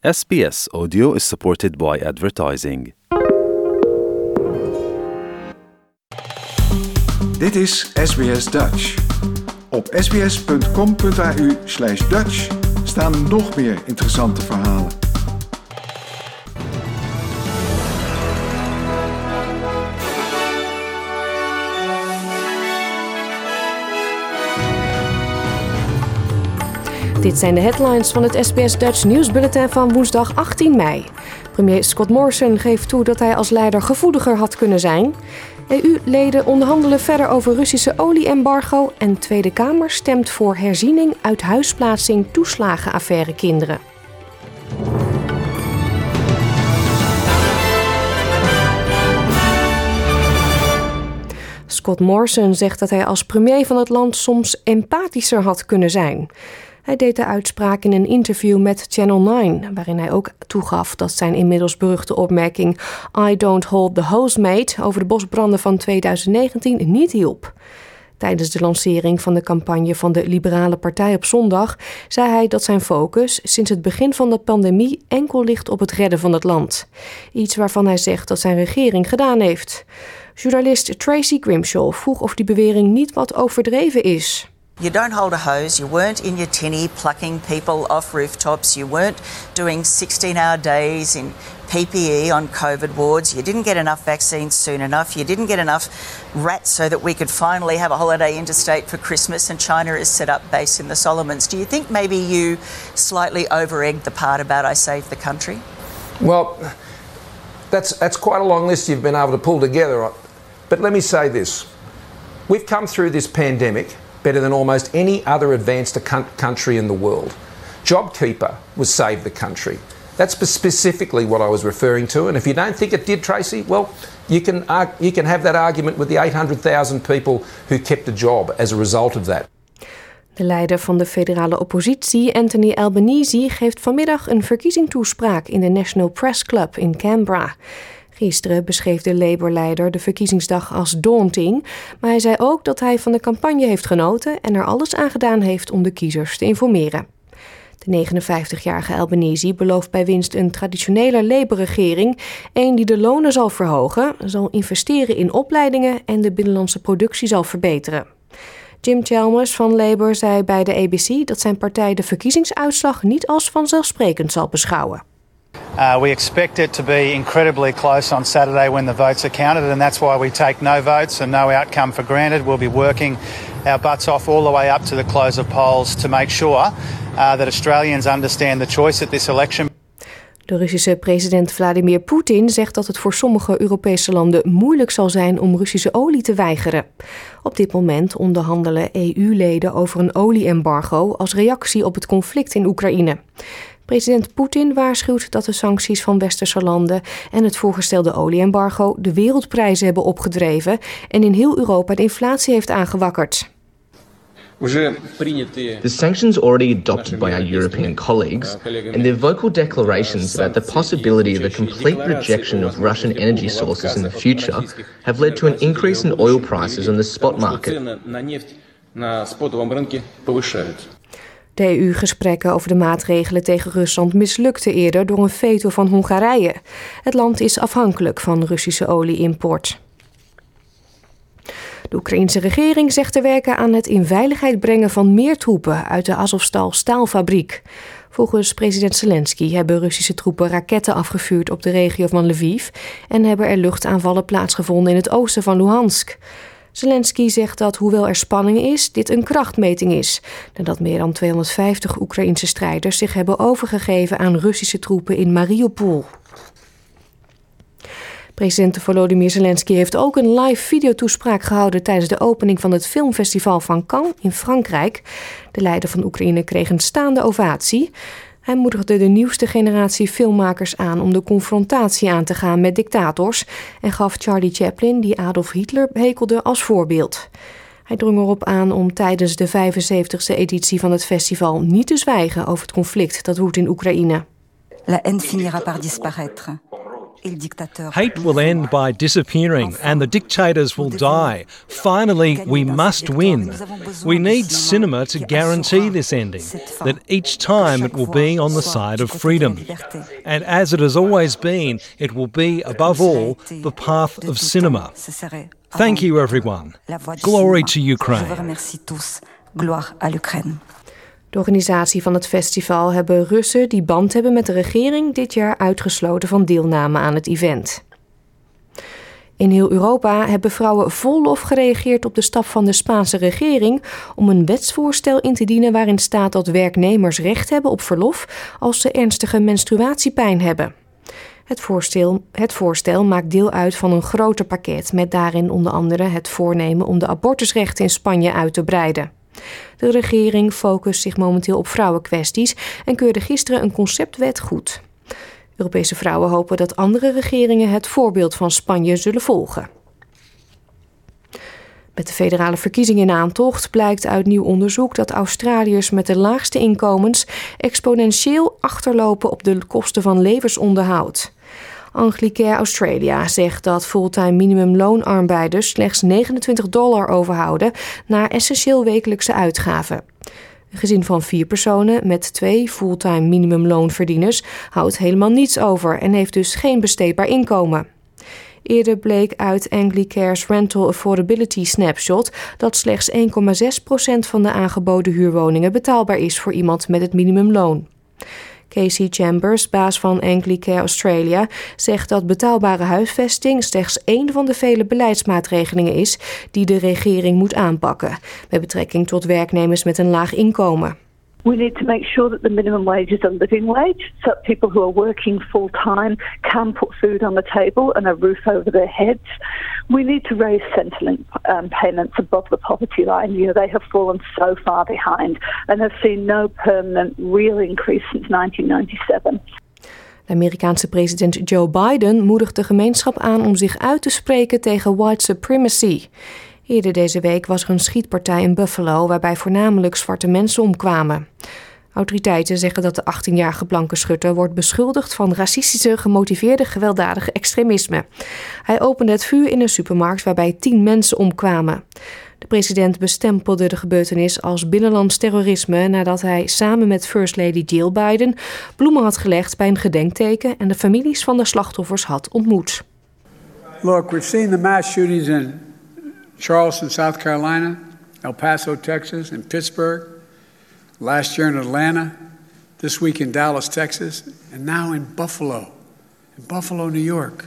SBS Audio is supported by advertising. Dit is SBS Dutch. Op sbs.com.au slash Dutch staan nog meer interessante verhalen. Dit zijn de headlines van het SBS Dutch nieuwsbulletin van woensdag 18 mei. Premier Scott Morrison geeft toe dat hij als leider gevoeliger had kunnen zijn. EU-leden onderhandelen verder over Russische olie-embargo en Tweede Kamer stemt voor herziening uit huisplaatsing toeslagenaffaire kinderen. Scott Morrison zegt dat hij als premier van het land soms empathischer had kunnen zijn. Hij deed de uitspraak in een interview met Channel 9, waarin hij ook toegaf dat zijn inmiddels beruchte opmerking I don't hold the housemaid over de bosbranden van 2019 niet hielp. Tijdens de lancering van de campagne van de Liberale Partij op zondag zei hij dat zijn focus sinds het begin van de pandemie enkel ligt op het redden van het land. Iets waarvan hij zegt dat zijn regering gedaan heeft. Journalist Tracy Grimshaw vroeg of die bewering niet wat overdreven is. You don't hold a hose. You weren't in your tinny plucking people off rooftops. You weren't doing 16 hour days in PPE on COVID wards. You didn't get enough vaccines soon enough. You didn't get enough rats so that we could finally have a holiday interstate for Christmas and China is set up base in the Solomons. Do you think maybe you slightly over egged the part about I saved the country? Well, that's, that's quite a long list you've been able to pull together. But let me say this we've come through this pandemic better than almost any other advanced country in the world. JobKeeper was saved the Country. That's specifically what I was referring to. And if you don't think it did, Tracy, well, you can, you can have that argument with the 800,000 people who kept a job as a result of that. De leider van de federale oppositie, Anthony Albanese, geeft vanmiddag een verkiezingstoespraak in de National Press Club in Canberra. Gisteren beschreef de Labour-leider de verkiezingsdag als daunting, maar hij zei ook dat hij van de campagne heeft genoten en er alles aan gedaan heeft om de kiezers te informeren. De 59-jarige Albanese belooft bij winst een traditionele Labour-regering, een die de lonen zal verhogen, zal investeren in opleidingen en de binnenlandse productie zal verbeteren. Jim Chalmers van Labour zei bij de ABC dat zijn partij de verkiezingsuitslag niet als vanzelfsprekend zal beschouwen. Uh, we expect it to be incredibly close on Saturday when the votes are counted, and that's why we take no votes and no outcome for granted. We'll be working our butts off all the way up to the close of polls to make sure uh, that Australians understand the choice at this election. De Russische president Vladimir Poetin zegt dat het voor sommige Europese landen moeilijk zal zijn om Russische olie te weigeren. Op dit moment onderhandelen EU-leden over een olieembargo als reactie op het conflict in Oekraïne. President Poetin waarschuwt dat de sancties van westerse landen en het voorgestelde olieembargo de wereldprijzen hebben opgedreven en in heel Europa de inflatie heeft aangewakkerd. The sanctions already adopted by our European colleagues and their vocal declarations about the possibility of a complete rejection of Russian energy sources in the future have led to an increase in oil prices on the spot market. De EU-gesprekken over de maatregelen tegen Rusland mislukten eerder door een veto van Hongarije. Het land is afhankelijk van Russische olie-import. De Oekraïnse regering zegt te werken aan het in veiligheid brengen van meer troepen uit de Azovstal staalfabriek. Volgens president Zelensky hebben Russische troepen raketten afgevuurd op de regio van Lviv en hebben er luchtaanvallen plaatsgevonden in het oosten van Luhansk. Zelensky zegt dat, hoewel er spanning is, dit een krachtmeting is. Nadat meer dan 250 Oekraïnse strijders zich hebben overgegeven aan Russische troepen in Mariupol. President Volodymyr Zelensky heeft ook een live videotoespraak gehouden tijdens de opening van het filmfestival van Cannes in Frankrijk. De leider van Oekraïne kreeg een staande ovatie. Hij moedigde de nieuwste generatie filmmakers aan om de confrontatie aan te gaan met dictators en gaf Charlie Chaplin, die Adolf Hitler hekelde, als voorbeeld. Hij drong erop aan om tijdens de 75e editie van het festival niet te zwijgen over het conflict dat woedt in Oekraïne. La haine finira par disparaître. Hate will end by disappearing and the dictators will die. Finally, we must win. We need cinema to guarantee this ending, that each time it will be on the side of freedom. And as it has always been, it will be, above all, the path of cinema. Thank you, everyone. Glory to Ukraine. De organisatie van het festival hebben Russen die band hebben met de regering dit jaar uitgesloten van deelname aan het event. In heel Europa hebben vrouwen vol lof gereageerd op de stap van de Spaanse regering om een wetsvoorstel in te dienen waarin staat dat werknemers recht hebben op verlof als ze ernstige menstruatiepijn hebben. Het voorstel, het voorstel maakt deel uit van een groter pakket met daarin onder andere het voornemen om de abortusrechten in Spanje uit te breiden. De regering focust zich momenteel op vrouwenkwesties en keurde gisteren een conceptwet goed. Europese vrouwen hopen dat andere regeringen het voorbeeld van Spanje zullen volgen. Met de federale verkiezingen in aantocht blijkt uit nieuw onderzoek dat Australiërs met de laagste inkomens exponentieel achterlopen op de kosten van levensonderhoud. Anglicare Australia zegt dat fulltime minimumloonarbeiders slechts 29 dollar overhouden naar essentieel wekelijkse uitgaven. Een gezin van vier personen met twee fulltime minimumloonverdieners houdt helemaal niets over en heeft dus geen besteedbaar inkomen. Eerder bleek uit Anglicare's Rental Affordability Snapshot dat slechts 1,6% van de aangeboden huurwoningen betaalbaar is voor iemand met het minimumloon. Casey Chambers, baas van Anglicare Australia, zegt dat betaalbare huisvesting slechts één van de vele beleidsmaatregelingen is die de regering moet aanpakken, met betrekking tot werknemers met een laag inkomen. We need to make sure that the minimum wage is a living wage so that people who are working full time can put food on the table and a roof over their heads. We need to raise Centrelink um, payments above the poverty line. You know, they have fallen so far behind and have seen no permanent real increase since 1997. De Amerikaanse president Joe Biden moedigt de gemeenschap aan om zich uit te spreken tegen white supremacy. Eerder deze week was er een schietpartij in Buffalo waarbij voornamelijk zwarte mensen omkwamen. Autoriteiten zeggen dat de 18-jarige blanke schutter wordt beschuldigd van racistische gemotiveerde gewelddadige extremisme. Hij opende het vuur in een supermarkt waarbij tien mensen omkwamen. De president bestempelde de gebeurtenis als binnenlands terrorisme nadat hij samen met First Lady Jill Biden bloemen had gelegd bij een gedenkteken en de families van de slachtoffers had ontmoet. Look, we've seen the mass shootings in Charleston, South Carolina, El Paso, Texas, and Pittsburgh, last year in Atlanta, this week in Dallas, Texas, and now in Buffalo, in Buffalo, New York.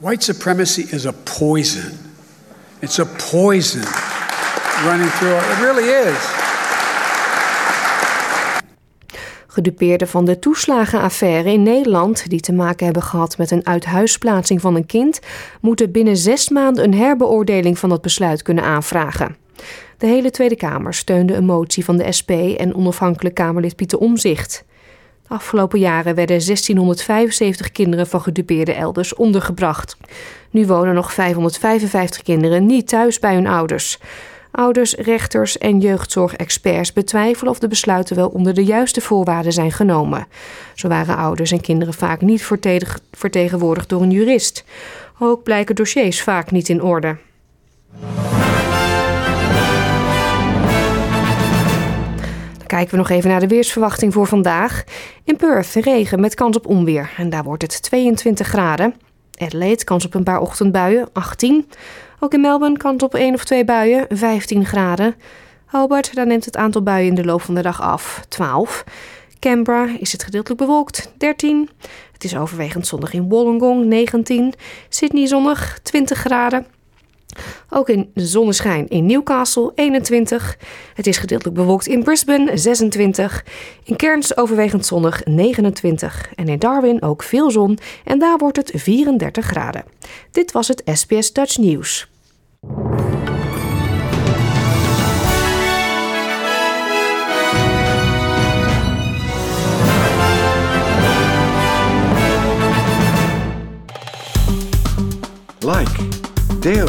White supremacy is a poison. It's a poison running through it. It really is. Gedupeerden van de toeslagenaffaire in Nederland, die te maken hebben gehad met een uithuisplaatsing van een kind, moeten binnen zes maanden een herbeoordeling van dat besluit kunnen aanvragen. De hele Tweede Kamer steunde een motie van de SP en onafhankelijk Kamerlid Pieter Omzicht. De afgelopen jaren werden 1675 kinderen van gedupeerden elders ondergebracht. Nu wonen nog 555 kinderen niet thuis bij hun ouders. Ouders, rechters en jeugdzorgexperts betwijfelen of de besluiten wel onder de juiste voorwaarden zijn genomen. Zo waren ouders en kinderen vaak niet vertegenwoordigd door een jurist. Ook blijken dossiers vaak niet in orde. Kijken we nog even naar de weersverwachting voor vandaag. In Perth regen met kans op onweer en daar wordt het 22 graden. Adelaide kans op een paar ochtendbuien, 18. Ook in Melbourne kans op één of twee buien, 15 graden. Hobart, daar neemt het aantal buien in de loop van de dag af, 12. Canberra is het gedeeltelijk bewolkt, 13. Het is overwegend zonnig in Wollongong, 19. Sydney zonnig, 20 graden. Ook in zonneschijn in Newcastle 21. Het is gedeeltelijk bewolkt in Brisbane 26. In Cairns overwegend zonnig 29. En in Darwin ook veel zon en daar wordt het 34 graden. Dit was het SBS Dutch News. Like, deel,